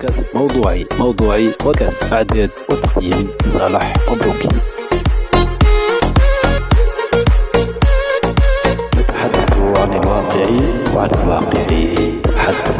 بودكاست موضوعي موضوعي بودكاست إعداد وتقديم صالح مبروكي. نتحدث عن الواقع وعن الواقع. حدث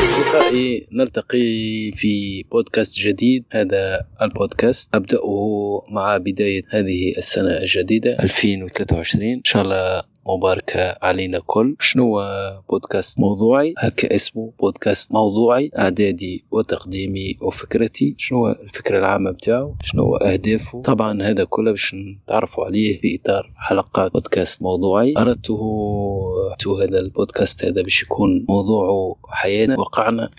أصدقائي نلتقي في بودكاست جديد. هذا البودكاست أبدأه مع بداية هذه السنة الجديدة 2023 إن شاء الله مباركة علينا كل. شنو بودكاست موضوعي؟ هكا اسمه بودكاست موضوعي إعدادي وتقديمي وفكرتي. شنو الفكرة العامة بتاعه؟ شنو أهدافه؟ طبعا هذا كله باش نتعرفوا عليه في إطار حلقات بودكاست موضوعي. أردته هذا البودكاست هذا باش يكون موضوعه حياتنا وقعنا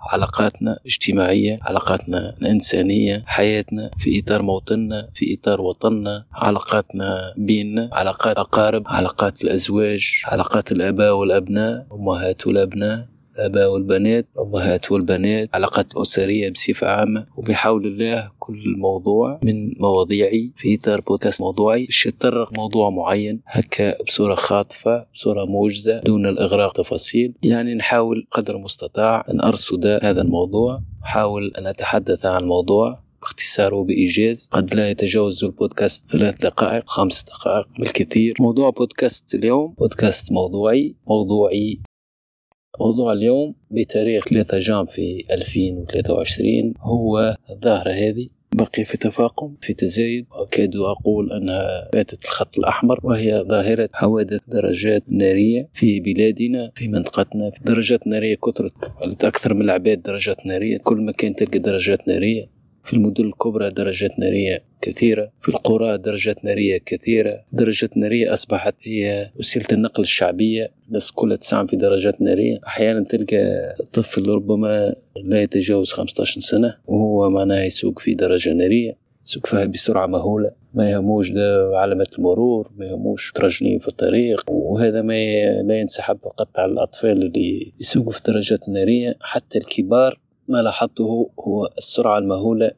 علاقاتنا الاجتماعية علاقاتنا الإنسانية حياتنا في إطار موطننا في إطار وطننا علاقاتنا بيننا علاقات أقارب علاقات الأزواج علاقات الآباء والأبناء أمهات والأبناء. الآباء والبنات الأمهات والبنات علاقات الأسرية بصفة عامة. وبحول الله كل موضوع من مواضيعي في إطار بودكاست موضوعي. باش يتطرق موضوع معين هكا بصورة خاطفة بصورة موجزة دون الإغراق تفاصيل. يعني نحاول قدر المستطاع أن أرصد هذا الموضوع. أحاول أن أتحدث عن الموضوع باختصار وبإيجاز. قد لا يتجاوز البودكاست ثلاث دقائق خمس دقائق بالكثير. موضوع بودكاست اليوم بودكاست موضوعي موضوعي موضوع اليوم بتاريخ 3 جان في 2023 هو الظاهرة هذه. بقي في تفاقم في تزايد. أكاد أقول أنها باتت الخط الأحمر وهي ظاهرة حوادث درجات نارية في بلادنا في منطقتنا في درجات نارية كثرت أكثر من العباد درجات نارية. كل مكان تلقى درجات نارية. في المدن الكبرى درجات نارية كثيرة في القرى درجات نارية كثيرة. درجات نارية أصبحت هي وسيلة النقل الشعبية. الناس كلها تسعى في درجات نارية. أحيانا تلقى طفل ربما لا يتجاوز 15 سنة وهو معناها يسوق في دراجة نارية. يسوق فيها بسرعة مهولة. ما يهموش علامات المرور ما يهموش مترجلين في الطريق. وهذا ما لا ينسحب فقط على الأطفال اللي يسوقوا في دراجات نارية. حتى الكبار ما لاحظته هو السرعة المهولة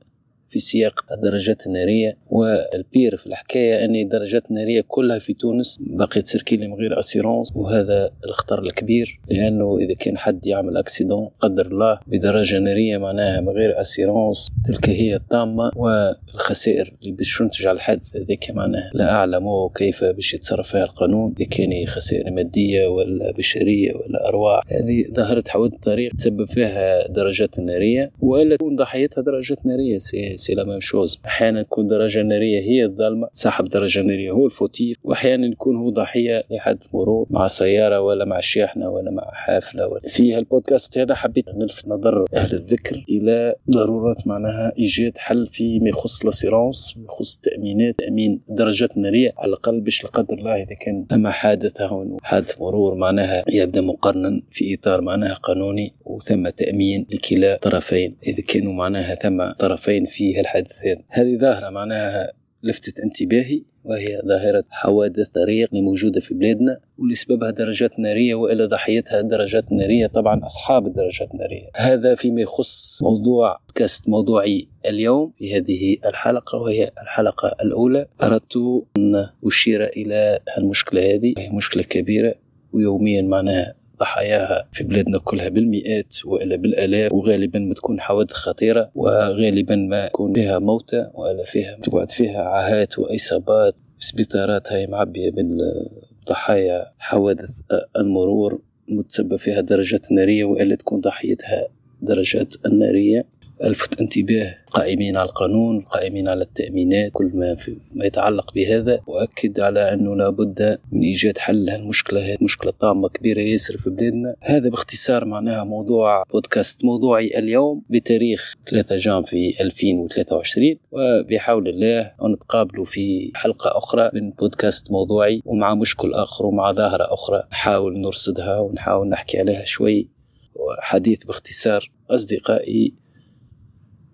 في سياقة الدراجات النارية و le pire في الحكاية أن الدراجات النارية كلها في تونس بقيت circuler من غير assurance وهذا الخطر الكبير لأنه إذا كان حد يعمل accident قدر الله بدراجة نارية معناها من غير assurance تلك هي الطامة والخسائر اللي باش تنتج على الحادث هذاك معناها. لا أعلم كيف باش يتصرف فيها القانون إذا كان خسائر مادية ولا بشرية ولا أرواح. هذه ظهرت حوادث الطريق تسبب فيها دراجات نارية وإلا تكون ضحيتها دراجات نارية c'est c'est la même chose أحيانا تكون دراجة نارية هي الظالمه صاحب دراجة نارية هو ال fautif وأحيانا يكون هو ضحية لحادث مرور مع سيارة ولا مع شاحنة ولا مع حافلة ولا. في هالبودكاست هذا حبيت نلفت نظر أهل الذكر إلى ضروره معناها إيجاد حل فيما يخص l'assurance يخص التأمينات تأمين دراجات نارية على الأقل باش لا قدر الله إذا كان ثم حادث هون حادث مرور معناها يبدأ مقرنا في إطار معناها قانوني. وثم تأمين لكلا طرفين. اذا كانوا معناها ثم طرفين في الحادث هذه ظاهرة معناها لفتت انتباهي وهي ظاهرة حوادث طريق اللي موجودة في بلادنا واللي سببها درجات نارية وإلى ضحيتها درجات نارية. طبعا أصحاب الدرجات النارية. هذا فيما يخص موضوع كاست موضوعي اليوم في هذه الحلقة وهي الحلقة الأولى. أردت أن أشير إلى المشكلة هذه وهي مشكلة كبيرة ويوميا معناها ضحاياها في بلادنا كلها بالمئات وإلا بالآلاف وغالبا ما تكون حوادث خطيرة وغالبا ما يكون فيها موتى والا فيها تقعد فيها عاهات وإصابات. سبيطارات هاي معبية بالضحايا حوادث المرور متسبب فيها درجات نارية وإلا تكون ضحيتها درجات الناريه ألفت انتباه قائمين على القانون القائمين على التأمينات كل ما, ما يتعلق بهذا وأكد على أنه لابد من إيجاد حل لهالمشكلة هذه مشكلة طامة كبيرة ياسر في بلادنا. هذا باختصار معناها موضوع بودكاست موضوعي اليوم بتاريخ 3 جان في 2023 وبحول الله نتقابلوا في حلقة أخرى من بودكاست موضوعي ومع مشكل آخر ومع ظاهرة أخرى نحاول نرصدها ونحاول نحكي عليها شوي. وحديث باختصار أصدقائي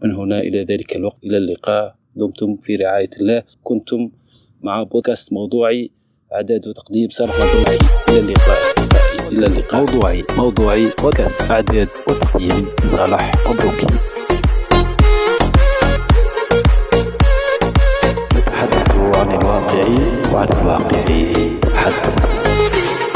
من هنا إلى ذلك الوقت إلى اللقاء. دمتم في رعاية الله. كنتم مع بودكاست موضوعي إعداد وتقديم صالح مبروكي إلى اللقاء أصدقائي إلى اللقاء. موضوعي موضوعي بودكاست إعداد وتقديم صالح مبروكي نتحدث عن الواقع وعن الواقع.